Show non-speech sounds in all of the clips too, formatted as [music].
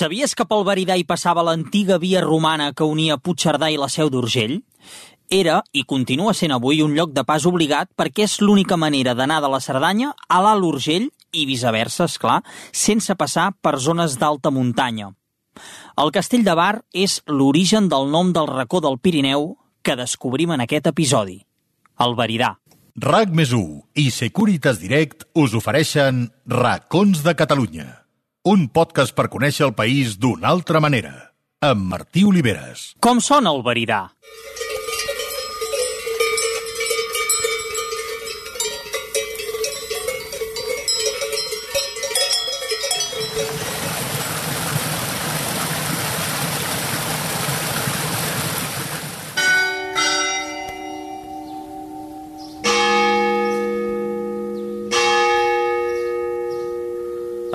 Sabies que pel Veridà hi passava l'antiga via romana que unia Puigcerdà i la Seu d'Urgell? Era, i continua sent avui, un lloc de pas obligat perquè és l'única manera d'anar de la Cerdanya a l'Alt Urgell i viceversa, és clar, sense passar per zones d'alta muntanya. El castell de Bar és l'origen del nom del racó del Pirineu que descobrim en aquest episodi, el Veridà. RAC més i Securitas Direct us ofereixen Racons de Catalunya, un podcast per conèixer el país d'una altra manera, amb Martí Oliveres. Com sona el Veridà?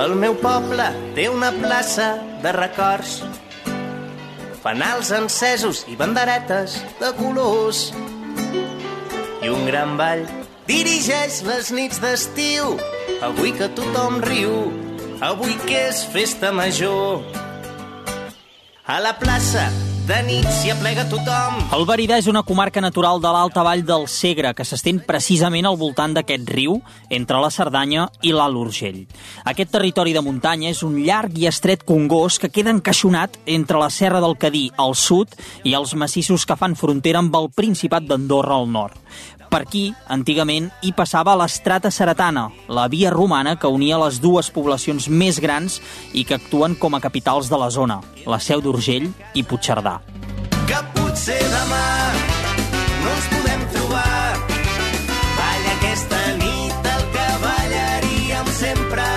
El meu poble té una plaça de records, fanals encesos i banderetes de colors. I un gran ball dirigeix les nits d'estiu, avui que tothom riu, avui que és festa major. A la plaça de nit s'hi aplega tothom. El Veridà és una comarca natural de l'alta vall del Segre, que s'estén precisament al voltant d'aquest riu, entre la Cerdanya i l'Alt Urgell. Aquest territori de muntanya és un llarg i estret congós que queda encaixonat entre la Serra del Cadí al sud i els massissos que fan frontera amb el Principat d'Andorra al nord. Per aquí, antigament, hi passava l'estrata seretana, la via romana que unia les dues poblacions més grans i que actuen com a capitals de la zona, la Seu d'Urgell i Puigcerdà. Que potser demà no ens podem trobar. Balla aquesta nit el que ballaríem sempre.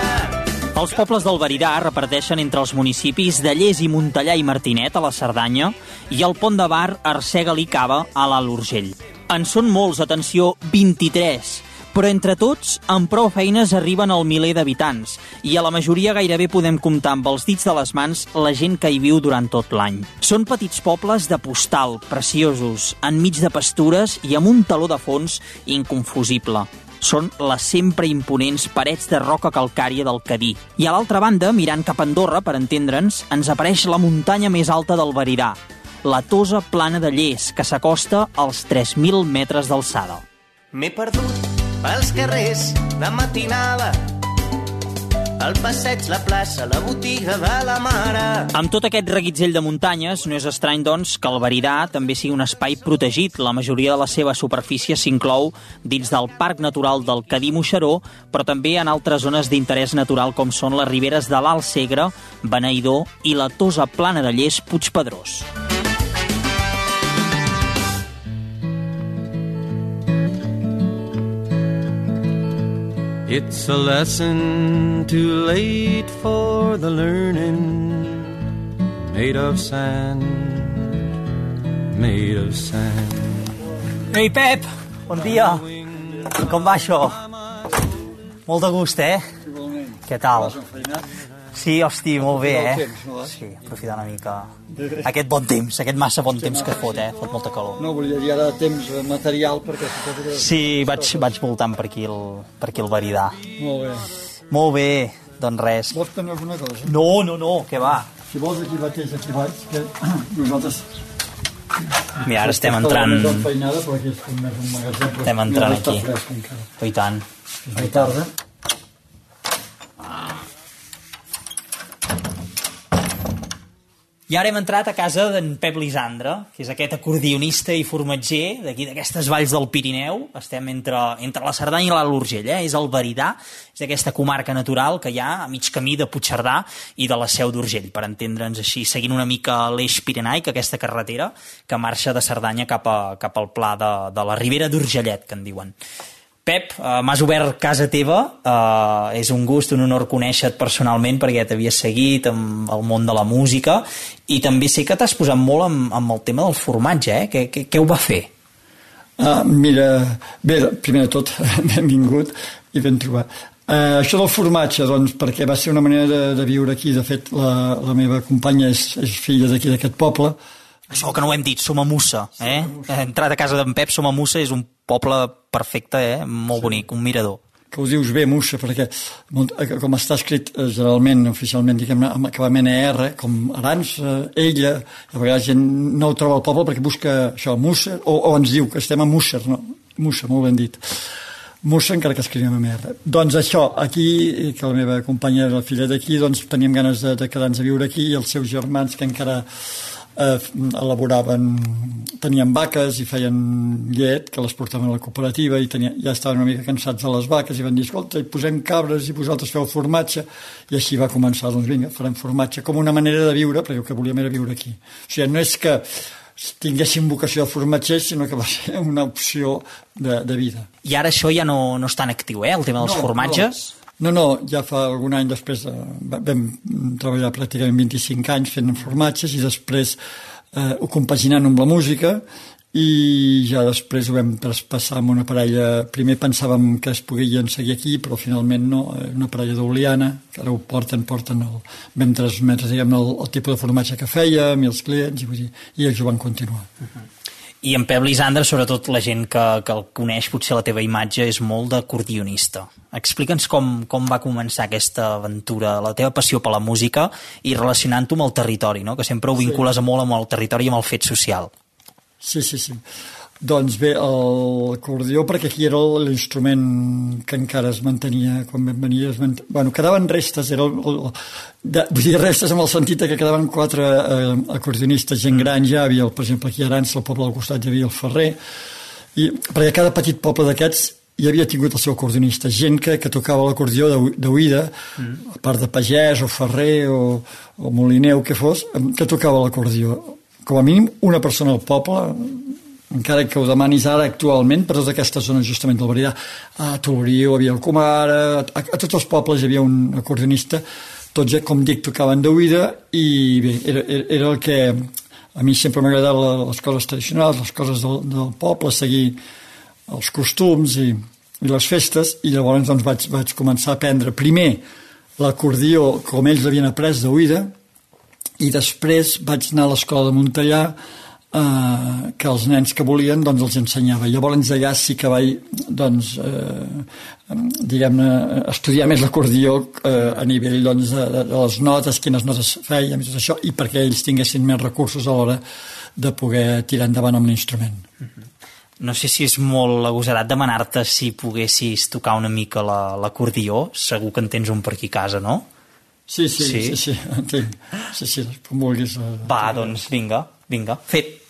Els pobles del Veridà reparteixen entre els municipis de Lles i Montellà i Martinet, a la Cerdanya, i el Pont de Bar, Arsèguel i Cava, a l'Alt Urgell. En són molts, atenció, 23, però entre tots, amb prou feines arriben al miler d'habitants, i a la majoria gairebé podem comptar amb els dits de les mans la gent que hi viu durant tot l'any. Són petits pobles de postal, preciosos, enmig de pastures i amb un taló de fons inconfusible són les sempre imponents parets de roca calcària del Cadí. I a l'altra banda, mirant cap a Andorra, per entendre'ns, ens apareix la muntanya més alta del Veridà, la Tosa Plana de Lles, que s'acosta als 3.000 metres d'alçada. M'he perdut pels carrers de matinada el passeig, la plaça, la botiga de la mare. Amb tot aquest reguitzell de muntanyes, no és estrany, doncs, que el Veridà també sigui un espai protegit. La majoria de la seva superfície s'inclou dins del Parc Natural del Cadí-Moixeró, però també en altres zones d'interès natural com són les riberes de l'Alt Segre, Beneïdor i la Tosa Plana de Lles Puigpedrós. It's a lesson too late for the learning, made of sand, made of sand. Ei, Pep! Bon dia! Com va això? Molt de gust, eh? Igualment. Què tal? Sí, hosti, molt bé, eh? temps, no, eh? Sí, aprofitar una mica aquest bon temps, aquest massa bon temps que fot, eh? Fot molta calor. No, volia dir ara temps material perquè. Sí, vaig, vaig voltant per aquí el, per aquí el Veridà. Molt bé. Molt bé, doncs res. Vols tenir alguna cosa? No, no, no, què va? Si vols aquí mateix, aquí baix, que [clears throat] nosaltres... Mira, ara estem entrant... però Estem entrant aquí. Oh, I tant. És tarda. I ara hem entrat a casa d'en Pep Lisandre, que és aquest acordionista i formatger d'aquí d'aquestes valls del Pirineu. Estem entre, entre la Cerdanya i l'Alt Urgell, eh? és el Veridà, és aquesta comarca natural que hi ha a mig camí de Puigcerdà i de la Seu d'Urgell, per entendre'ns així, seguint una mica l'eix pirenaic, aquesta carretera que marxa de Cerdanya cap, a, cap al pla de, de la Ribera d'Urgellet, que en diuen. Pep, eh, m'has obert casa teva, eh, és un gust, un honor conèixer-te personalment perquè t'havia seguit amb el món de la música i també sé que t'has posat molt amb, amb el tema del formatge, eh? Què, què, què ho va fer? Ah, mira, bé, primer de tot, [laughs] benvingut i ben trobat. Uh, això del formatge, doncs, perquè va ser una manera de, de viure aquí. De fet, la, la meva companya és, és filla d'aquí, d'aquest poble. Això que no ho hem dit, som a Mussa, eh? Entrat a casa d'en Pep, som a Mussa, és un poble perfecte, eh? Molt bonic, un mirador. que ho dius bé, Mussa, perquè eh, com està escrit eh, generalment, oficialment, diguem amb acabament ER, com Arança, ella, a vegades gent no ho troba al poble perquè busca això, Mussa, o, o ens diu que estem a Musser, no? Mussa, molt ben dit. Mussa, encara que escrivim a R. Doncs això, aquí, que la meva companya era la filla d'aquí, doncs teníem ganes de, de quedar-nos a viure aquí i els seus germans que encara eh, elaboraven, tenien vaques i feien llet, que les portaven a la cooperativa i tenia, ja estaven una mica cansats de les vaques i van dir, escolta, posem cabres i vosaltres feu formatge i així va començar, doncs vinga, farem formatge com una manera de viure, perquè el que volíem era viure aquí. O sigui, no és que tinguessin vocació de formatgers, sinó que va ser una opció de, de vida. I ara això ja no, no està en actiu, eh, el tema dels no, formatges? No. No, no, ja fa algun any després de, vam treballar pràcticament 25 anys fent formatges i després eh, ho compaginant amb la música i ja després ho vam traspassar amb una parella primer pensàvem que es podien seguir aquí però finalment no, eh, una parella d'Oliana que ara ho porten, porten el, vam transmetre diguem, el, el tipus de formatge que fèiem i els clients i, vull dir, i ells ho van continuar uh -huh. I en Pep Lisandre, sobretot la gent que, que el coneix, potser la teva imatge és molt d'acordionista. Explica'ns com, com va començar aquesta aventura, la teva passió per la música i relacionant-ho amb el territori, no? que sempre ho vincules sí. molt amb el territori i amb el fet social. Sí, sí, sí. Doncs bé, l'acordió, perquè aquí era l'instrument que encara es mantenia quan vam venir. Es mant... bueno, quedaven restes, era el, el, de, vull dir restes amb el sentit que quedaven quatre eh, acordionistes, gent gran ja, havia, per exemple, aquí a Arans, al poble del costat hi havia el Ferrer, i, perquè cada petit poble d'aquests hi havia tingut el seu acordionista, gent que, que tocava l'acordió d'oïda, mm. a part de pagès o ferrer o, o molineu que fos, que tocava l'acordió. Com a mínim una persona al poble encara que ho demanis ara actualment per totes aquestes zones justament del Veridà a Tolorio havia el Comar a, a, a tots els pobles hi havia un acordionista tots, com dic, tocaven d'oïda i bé, era, era el que a mi sempre m'ha agradat les coses tradicionals, les coses del, del poble, seguir els costums i, i les festes, i llavors doncs, vaig, vaig començar a aprendre primer l'acordió com ells havien après d'oïda, i després vaig anar a l'escola de Montellà eh, que els nens que volien doncs els ensenyava. Llavors allà sí que vaig doncs, eh, diguem-ne, estudiar més l'acordió eh, a nivell doncs, de, de, les notes, quines notes fèiem i tot això, i perquè ells tinguessin més recursos a l'hora de poder tirar endavant amb l'instrument. No sé si és molt agosarat demanar-te si poguessis tocar una mica l'acordió. La, Segur que en tens un per aquí a casa, no? Sí, sí, sí, sí, sí entenc. Sí, sí, com vulguis. Eh, Va, doncs vinga. Vinga, fet.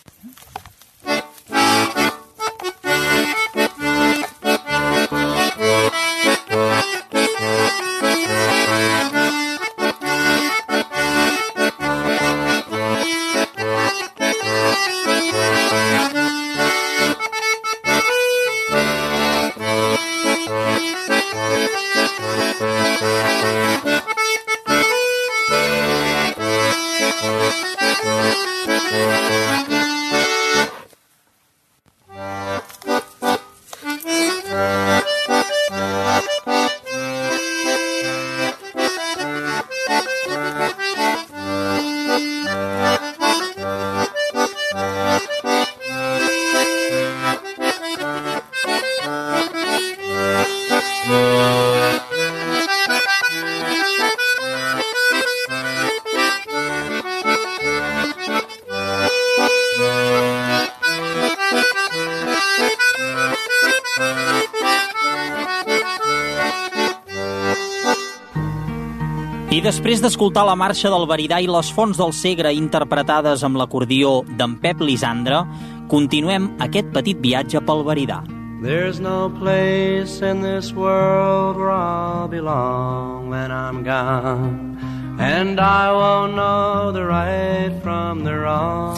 Després d'escoltar la marxa del Veridà i les fonts del Segre interpretades amb l'acordió d'en Pep Lisandre, continuem aquest petit viatge pel Veridà. There's no place in this world where I'll belong when I'm gone And I won't know the right from the wrong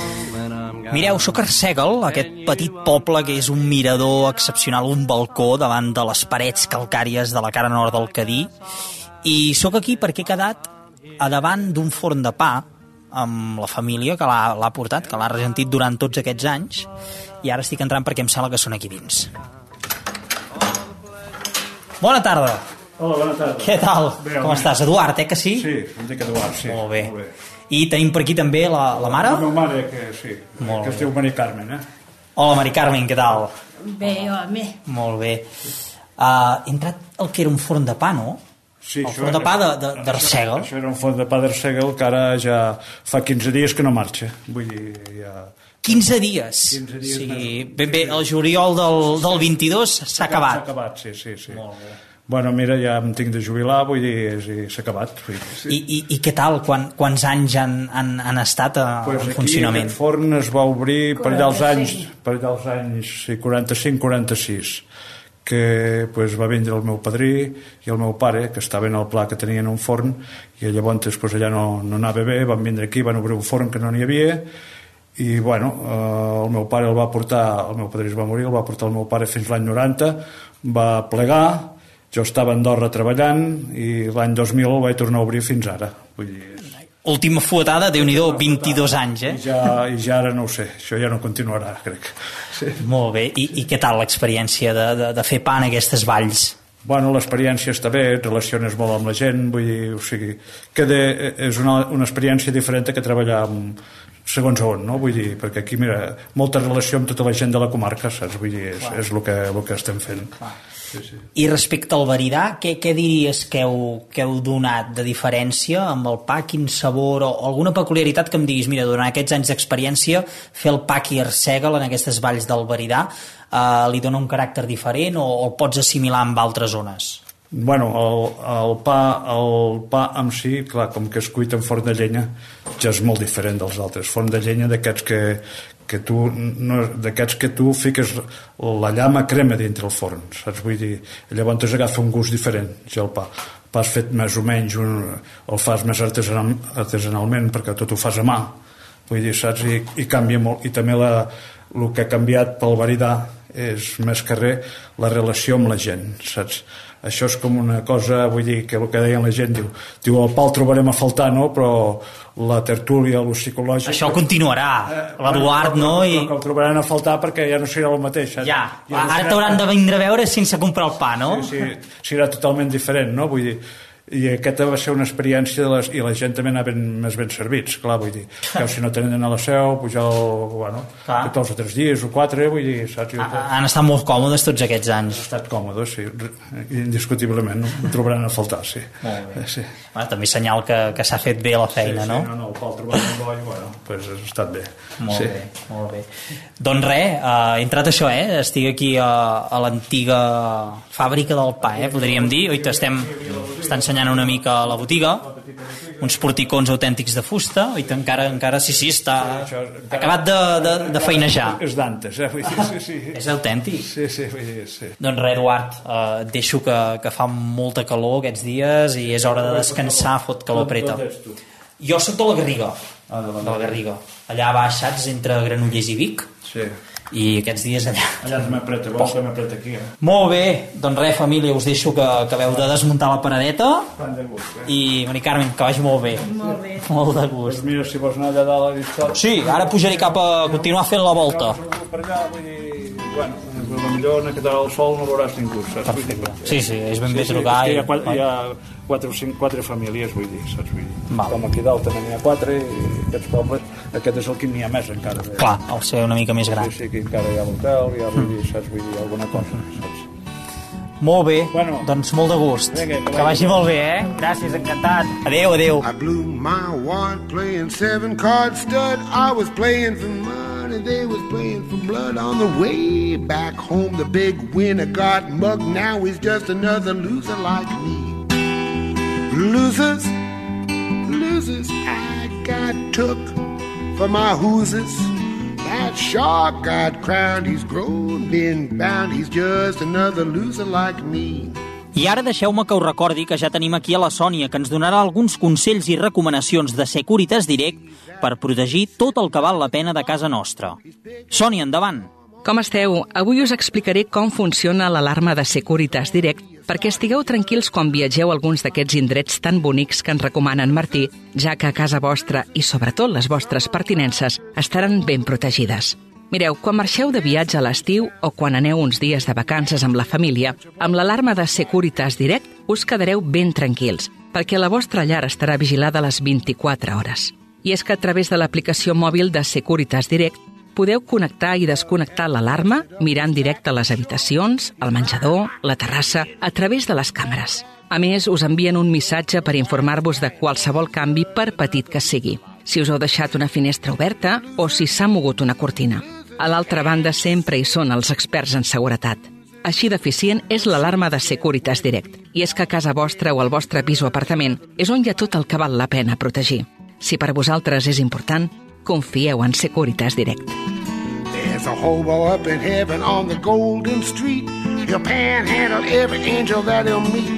Mireu, sóc Arsègal, aquest petit poble que és un mirador excepcional, un balcó davant de les parets calcàries de la cara nord del Cadí i sóc aquí perquè he quedat a davant d'un forn de pa amb la família que l'ha portat, que l'ha regentit durant tots aquests anys i ara estic entrant perquè em sembla que són aquí dins. Bona tarda. Hola, bona tarda. Què tal? Bé, Com estàs? Eduard, eh, que sí? Sí, em dic Eduard, sí. Molt bé. Molt bé. I tenim per aquí també la, la mare? La meva mare, que sí, Molt que es diu Mari Carmen, eh? Hola, Mari Carmen, què tal? Bé, home. Molt bé. Uh, he entrat el que era un forn de pa, no? Sí, el forn de era- pa d'Arsèguel. Això, això era un fons de pa d'Arsèguel que ara ja fa 15 dies que no marxa. Vull dir, ja... 15 dies. 15 dies o sigui, més. ben bé, el juliol del, del 22 s'ha S'ha acabat. acabat, sí, sí, sí. Bueno, mira, ja em tinc de jubilar, vull dir, sí, s'ha acabat. Sí. I, i, I què tal? Quan, quants anys han, han, han estat a, pues en aquí funcionament? aquest forn es va obrir per allà als anys, per allà als anys sí, 45-46 que pues, va vindre el meu padrí i el meu pare, que estaven al pla que tenien un forn, i llavors pues, allà no, no anava bé, van vindre aquí, van obrir un forn que no n'hi havia, i bueno, eh, el meu pare el va portar, el meu padrí es va morir, el va portar el meu pare fins l'any 90, va plegar, jo estava a Andorra treballant i l'any 2000 el vaig tornar a obrir fins ara. Vull dir, Última fuetada, déu nhi 22 anys, eh? i ja, I ja ara no ho sé, això ja no continuarà, crec. Sí. Molt bé. I, i què tal l'experiència de, de, de fer pa en aquestes valls? Bueno, l'experiència està bé, et relaciones molt amb la gent, vull dir, o sigui, que de, és una, una experiència diferent que treballar amb, segons on, no? Vull dir, perquè aquí, mira, molta relació amb tota la gent de la comarca, saps? Vull dir, és, és el, que, el que estem fent. Sí, sí. I respecte al veridà, què, què diries que heu, que heu donat de diferència amb el pa? Quin sabor o alguna peculiaritat que em diguis, mira, durant aquests anys d'experiència, fer el pa aquí a Arsèguel en aquestes valls del veridà eh, li dona un caràcter diferent o, o el pots assimilar amb altres zones? Bueno, el, el, pa, el pa en si, clar, com que es cuita en forn de llenya, ja és molt diferent dels altres. Forn de llenya d'aquests que, que tu, no, d'aquests que tu fiques la llama crema dintre el forn, saps? Vull dir, llavors agafa un gust diferent, ja el pa. El pa has fet més o menys, un, el fas més artesanal, artesanalment perquè tot ho fas a mà, vull dir, saps? I, i canvia molt. I també la, el que ha canviat pel veridà és més que res la relació amb la gent, saps? Això és com una cosa, vull dir, que el que deien la gent, diu, diu el pa el trobarem a faltar, no? Però la tertúlia, lo psicològic... Això continuarà, l'Eduard, no? I... Que el trobaran a faltar perquè ja no serà el mateix. saps? Ja, no ara t'hauran de vindre a veure sense comprar el pa, no? Sí, sí, serà totalment diferent, no? Vull dir, i aquesta va ser una experiència de les, i la gent també anaven més ben servits, clar, vull dir, [laughs] que si no tenen a la seu, pujar el, bueno, Clar. dos o tres dies o quatre, vull dir, saps? Ha- Han estat molt còmodes tots aquests anys. ha estat còmode, sí, indiscutiblement, no? Em trobaran a faltar, sí. Sí. Bueno, també senyal que, que s'ha fet bé la feina, sí, no? Sí, no, no, el pal trobat un bo i, bueno, pues ha estat bé. Molt sí. bé, molt bé. Doncs res, uh, he entrat això, eh? Estic aquí a, a l'antiga fàbrica del pa, eh? Podríem dir. Oita, estem, està ensenyant una mica la botiga, uns porticons autèntics de fusta, oita, encara, encara, sí, sí, està Això- acabat de, de, de feinejar. És d'antes, eh? Vull dir, sí, sí. [laughs] És autèntic. Sí, sí, vull dir, sí. Doncs res, Eduard, eh, et deixo que, que fa molta calor aquests dies i és hora de descansar, fot calor preta. Jo sóc de la Garriga, Ah, de la de la Garriga. Allà baix, saps, entre Granollers i Vic, Sí. I aquests dies allà. Allà es m'apreta, vols que m'apreta aquí, eh? Molt bé, doncs res, família, us deixo que acabeu de desmuntar la paradeta Tant de gust, eh? i, Mari Carmen, que vagi molt bé. Molt bé. Molt de Doncs gust. mira, si vols anar allà dalt a l'Aristòtil... Sí, ara pujaré cap a continuar fent la volta. Per allà, vull dir, bueno, potser en quedar al sol no veuràs ningú, saps? Sí, sí, és ben bé sí, trucar. és que hi ha, hi ha quatre o cinc, quatre famílies, vull dir, saps? Vull dir. Val. Com aquí dalt també n'hi ha quatre, i aquests pobles, aquest és el que n'hi ha més encara. Bé. Clar, el ser una mica més gran. Sí, sí, aquí encara hi ha l'hotel, hi ha, vull dir, saps? Vull dir, alguna cosa, saps? Molt bé, Bueno. doncs molt de gust. Vinga, que que vagi vagi molt bé, eh? Gràcies, encantat. Adéu, adéu. I blew my wad playing seven card stud. I was playing for money, they was playing for blood. On the way back home, the big winner got mugged. Now he's just another loser like me. Losers, losers, I got took for my hooses. That shark got crowned, he's grown, been bound. He's just another loser like me. I ara deixeu-me que us recordi que ja tenim aquí a la Sònia, que ens donarà alguns consells i recomanacions de Securitas Direct per protegir tot el que val la pena de casa nostra. Sònia, endavant! Com esteu? Avui us explicaré com funciona l'alarma de Securitas Direct perquè estigueu tranquils quan viatgeu a alguns d'aquests indrets tan bonics que ens recomana en Martí, ja que a casa vostra i sobretot les vostres pertinences estaran ben protegides. Mireu, quan marxeu de viatge a l'estiu o quan aneu uns dies de vacances amb la família, amb l'alarma de Securitas Direct us quedareu ben tranquils, perquè la vostra llar estarà vigilada les 24 hores. I és que a través de l'aplicació mòbil de Securitas Direct podeu connectar i desconnectar l'alarma mirant directe a les habitacions, al menjador, la terrassa, a través de les càmeres. A més, us envien un missatge per informar-vos de qualsevol canvi, per petit que sigui. Si us heu deixat una finestra oberta o si s'ha mogut una cortina. A l'altra banda sempre hi són els experts en seguretat. Així d'eficient és l'alarma de Securitas Direct. I és que a casa vostra o al vostre pis o apartament és on hi ha tot el que val la pena protegir. Si per vosaltres és important, confieu en Securitas Direct. There's a hobo up in heaven on the golden street. He'll panhandle every angel that he'll meet.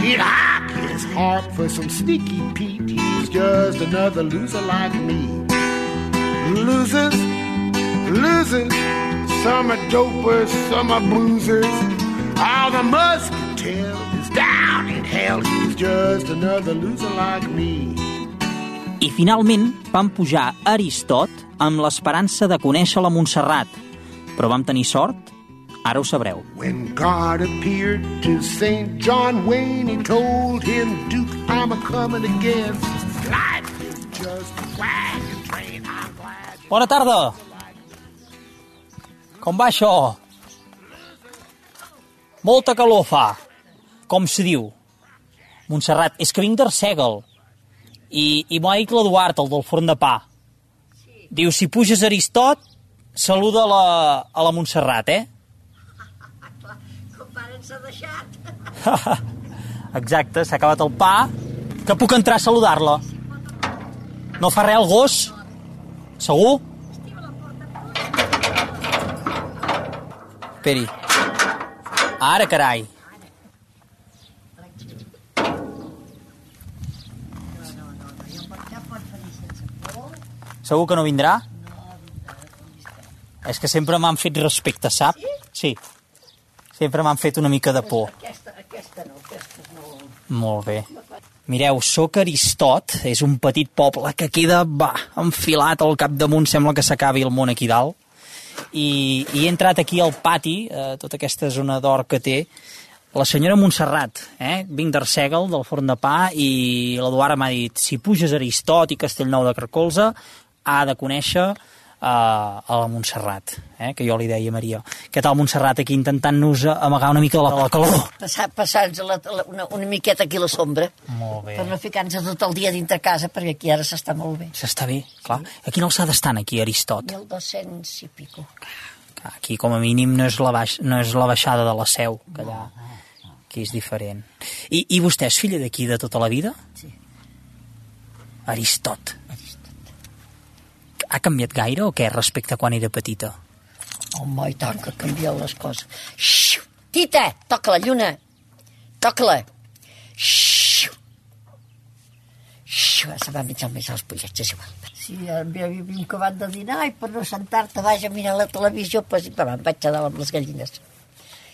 He'd hop his heart for some sneaky Pete. He's just another loser like me. Losers, losers, some are dopers, some are boozers. All the muscatel is down in hell. He's just another loser like me. I finalment vam pujar a Aristot amb l'esperança de conèixer la Montserrat. Però vam tenir sort? Ara ho sabreu. When God appeared to St. John Wayne, he told him, Duke, I'm a coming again. Life is just a wagon train. I'm glad. Bona tarda! Com va això? Molta calor fa, com se diu. Montserrat, és que vinc d'Arsègal. I, i m'ho ha dit l'Eduard, el del forn de pa. Diu, si puges a Aristot, saluda a la, a la Montserrat, eh? Com pare ens ha deixat. Exacte, s'ha acabat el pa, que puc entrar a saludar-la. No fa res el gos? Segur? Esperi. Ara, carai. Segur que no vindrà? És que sempre m'han fet respecte, sap? Sí. Sempre m'han fet una mica de por. Aquesta, aquesta no, aquesta no. Molt bé. Mireu, soc Aristot, és un petit poble que queda, va, enfilat al capdamunt, sembla que s'acabi el món aquí dalt. I, I he entrat aquí al pati, eh, tota aquesta zona d'or que té, la senyora Montserrat, eh? vinc d'Arsègal, del forn de pa, i l'Eduard m'ha dit, si puges a Aristot i Castellnou de Carcolze, ha de conèixer eh, a la Montserrat, eh? que jo li deia a Maria. Què tal, Montserrat, aquí intentant-nos amagar una mica de la, la calor? Passar, passar-nos la, la, una, una miqueta aquí a la sombra. Molt bé. Per no ficar-nos tot el dia dintre casa, perquè aquí ara s'està molt bé. S'està bé, clar. A quina alçada estan aquí, Aristot? 1.200 i pico. Aquí, com a mínim, no és la, baix, no és la baixada de la seu, que allà aquí és diferent. I, i vostè és filla d'aquí de tota la vida? Sí. Aristot. Ha canviat gaire o què respecte a quan era petita? Home, i tant que ha canviat les coses. Xiu! Tita, toca la lluna. Toca-la. Xiu! Xiu, se va menjar més els pollets, és igual. Sí, havíem acabat de dinar i per no sentar-te vaig a mirar la televisió, pues, va, em vaig quedar amb les gallines.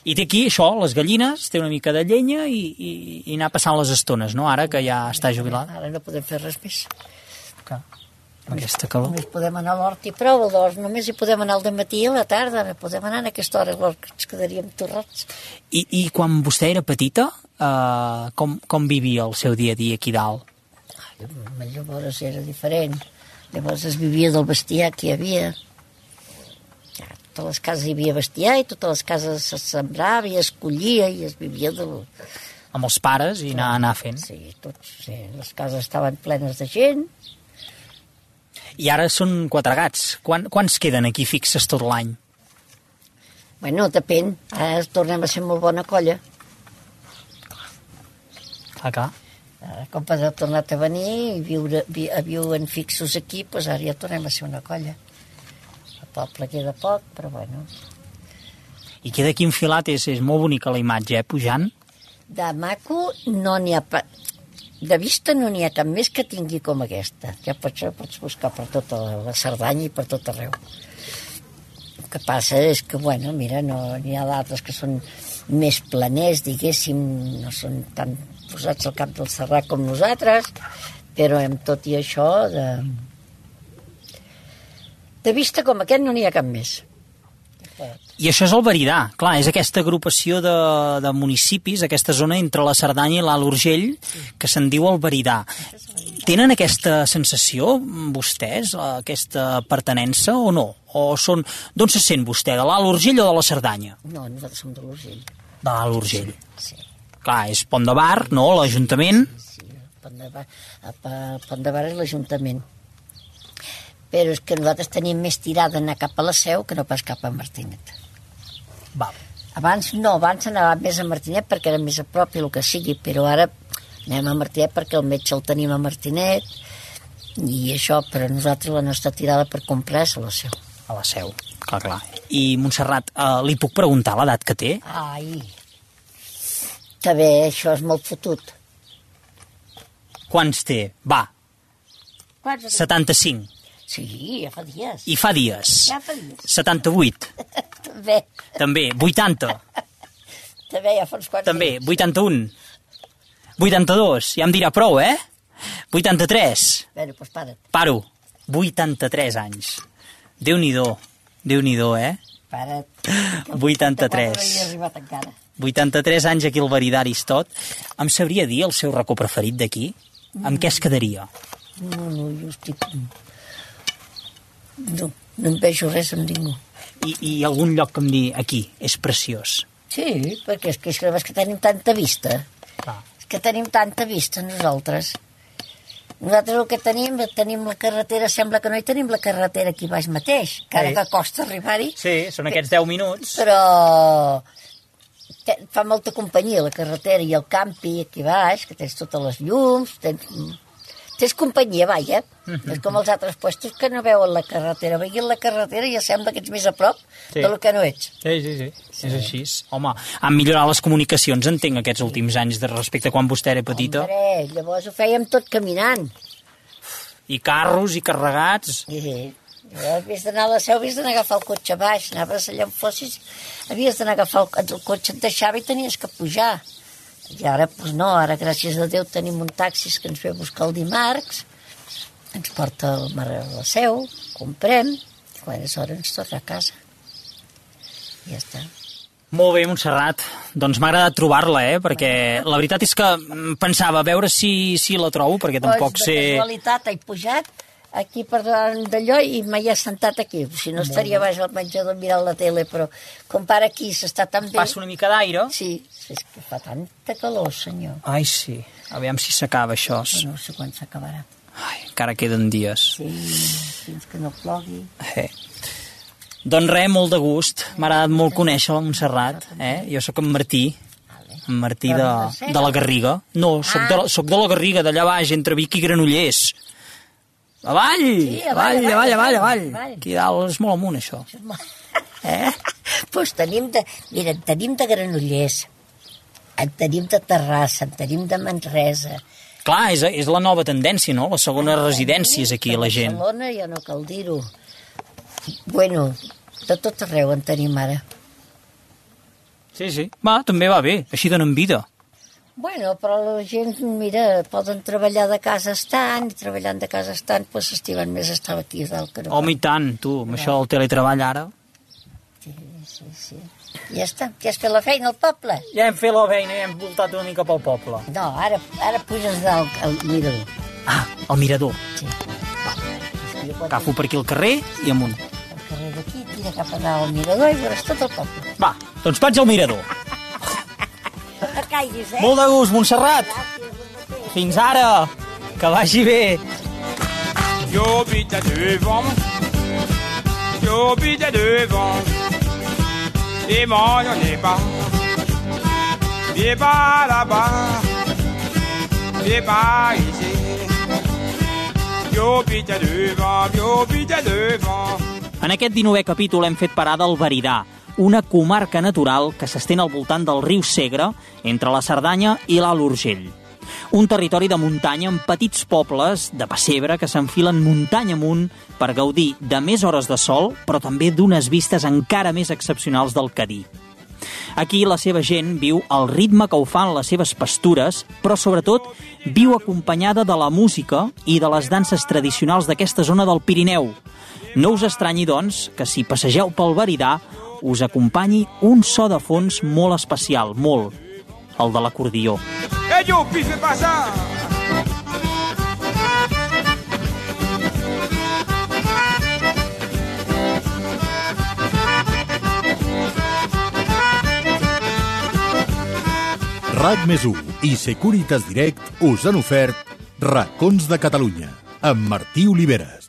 I té aquí això, les gallines, té una mica de llenya i, i, i anar passant les estones, no? Ara que ja està jubilat. Ara no podem fer res més. Que, amb aquesta calor. Només podem anar a l'hort i prou, doncs només hi podem anar al matí i a la tarda, no podem anar en aquesta hora, llavors que ens quedaríem torrats. I, I quan vostè era petita, eh, com, com vivia el seu dia a dia aquí dalt? Ai, llavors era diferent. Llavors es vivia del bestiar que hi havia. Ja, totes les cases hi havia bestiar i totes les cases se sembrava i es collia i es vivia del... Amb els pares i anar, anar fent. Sí, tots, sí, les cases estaven plenes de gent. I ara són quatre gats. Quan, quants queden aquí fixes tot l'any? Bueno, depèn. Ara tornem a ser molt bona colla. Clar, clar. Ara, com ha tornat a venir i viure, vi, a viuen fixos aquí, doncs ara ja tornem a ser una colla. El poble queda poc, però bueno. I queda aquí enfilat, és, és molt bonica la imatge, eh, pujant. De maco no n'hi ha... Pa... De vista no n'hi ha cap més que tingui com aquesta. Ja pots, pots buscar per tota la Cerdanya i per tot arreu. El que passa és que, bueno, mira, no n'hi ha d'altres que són més planers, diguéssim, no són tan posats al cap del Serrat com nosaltres, però amb tot i això, de, de vista com aquest no n'hi ha cap més. I això és el Veridà, clar, és aquesta agrupació de, de municipis, aquesta zona entre la Cerdanya i l'Alt Urgell, que se'n diu el Veridà. Tenen aquesta sensació, vostès, aquesta pertenença, o no? O són... D'on se sent vostè, de l'Alt Urgell o de la Cerdanya? No, nosaltres som de l'Urgell. De l'Alt Urgell. Sí, Clar, és Pont de Bar, no?, l'Ajuntament. sí. Pont de Bar, Pont de Bar és l'Ajuntament. Però és que nosaltres tenim més tirada anar cap a la Seu que no pas cap a Martinet. Val. Abans no, abans anàvem més a Martinet perquè era més a prop i el que sigui, però ara anem a Martinet perquè el metge el tenim a Martinet i això, però nosaltres la nostra tirada per comprar és a la Seu. A la Seu, clar, clar. I, Montserrat, eh, li puc preguntar l'edat que té? Ai, també això és molt fotut. Quants té? Va, Quants? 75. Sí, ja fa dies. I fa dies. Ja fa dies. 78. [laughs] També, També. 80. també ja fa uns quants També. dies. 81. 82. Ja em dirà prou, eh? 83. Bueno, doncs para't, Paro. 83 anys. Déu-n'hi-do. Déu-n'hi-do, eh? para't. [laughs] 83. No hi he arribat encara. 83 anys aquí al Veridà Aristot. Em sabria dir el seu racó preferit d'aquí? Amb què es quedaria? No, no, jo estic... No, no em vejo res amb ningú. I, I algun lloc que em dir, aquí, és preciós. Sí, perquè és que, és que, és que tenim tanta vista. Clar. És que tenim tanta vista nosaltres. Nosaltres el que tenim, tenim la carretera, sembla que no hi tenim la carretera aquí baix mateix, encara Sí. que costa arribar-hi, Sí, són aquests 10 minuts. però te, fa molta companyia la carretera i el campi aquí baix, que tens totes les llums, tens, tens companyia, vaja. És com els altres puestos que no veuen la carretera. Veient la carretera ja sembla que ets més a prop Sí. del que no ets. Sí, sí, sí, és així. Home, han millorat les comunicacions, entenc, aquests últims anys de respecte a quan vostè era petita. Hombre, llavors ho fèiem tot caminant. I carros i carregats. I, havies d'anar a la seu, havies d'anar a agafar el cotxe baix, anaves allà on fossis, havies d'anar a agafar el, el cotxe, et deixava i tenies que pujar. I ara, doncs no, ara gràcies a Déu tenim un taxi que ens ve a buscar el dimarts, ens porta al mar a la seu, comprem, i quan és hora ens torna a casa. I ja està. Molt bé, Montserrat. Doncs m'ha agradat trobar-la, eh? Perquè la veritat és que mm, pensava a veure si, si la trobo, perquè tampoc Doncs, sé... De casualitat he pujat aquí per davant d'allò i m'hi he sentat aquí. Si no estaria baix al menjador mirant la tele, però com per aquí s'està tan bé... Passa una mica d'aire. Sí, és que fa tanta calor, senyor. Ai, sí. Aviam si s'acaba això. No sé quan s'acabarà. Ai, encara queden dies. Sí, fins que no plogui. Eh. Doncs res, molt de gust. M'ha agradat molt conèixer la Montserrat. Eh? Jo sóc en Martí, en Martí de, de la Garriga. No, sóc de, la- sóc de la Garriga, d'allà baix, entre Vic i Granollers. Avall! Sí, avall, avall, avall, avall, avall, avall. Aquí dalt és molt amunt, això. [laughs] Eh? Doncs tenim de... Mira, en tenim de Granollers, en tenim de Terrassa, en tenim de Manresa. Clar, és, és la nova tendència, no? Les segones residències aquí, la gent. Barcelona ja no cal dir-ho. Bueno, de tot arreu en tenim ara. Sí, sí. Va, també va bé, així donen vida. Bueno, però la gent, mira, poden treballar de casa estant, i treballant de casa estant, doncs s'estimen més estar aquí dalt que no. Home, i tant, tu, amb això del teletreball ara. Sí, sí, sí. Ja està, ja has fet la feina al poble? Ja hem fet la feina, ja hem voltat una mica pel poble. No, ara, ara puges dalt al mirador. Ah, el mirador. Sí. Quan Agafo per aquí el carrer i amunt. el carrer d'aquí, tira cap a dalt al mirador i veuràs tot el poble. Va, doncs vaig al mirador. Caiguis, eh? Molt de gust, Montserrat. Fins ara. Que vagi bé. Jo biter devant, jo biter devant. Et moi, j'en ai pas. Viens pas là-bas, viens pas ici. Jo biter devant, jo biter devant. En aquest 19è capítol hem fet parada al Veridà, una comarca natural que s'estén al voltant del riu Segre, entre la Cerdanya i l'Alt Urgell. Un territori de muntanya amb petits pobles de pessebre que s'enfilen muntanya amunt per gaudir de més hores de sol, però també d'unes vistes encara més excepcionals del Cadí. Aquí la seva gent viu al ritme que ho fan les seves pastures, però sobretot viu acompanyada de la música i de les danses tradicionals d'aquesta zona del Pirineu. No us estranyi, doncs, que si passegeu pel Veridà us acompanyi un so de fons molt especial, molt, el de l'acordió. Yo, pife pasa. RAC més i Securitas Direct us han ofert Racons de Catalunya amb Martí Oliveres.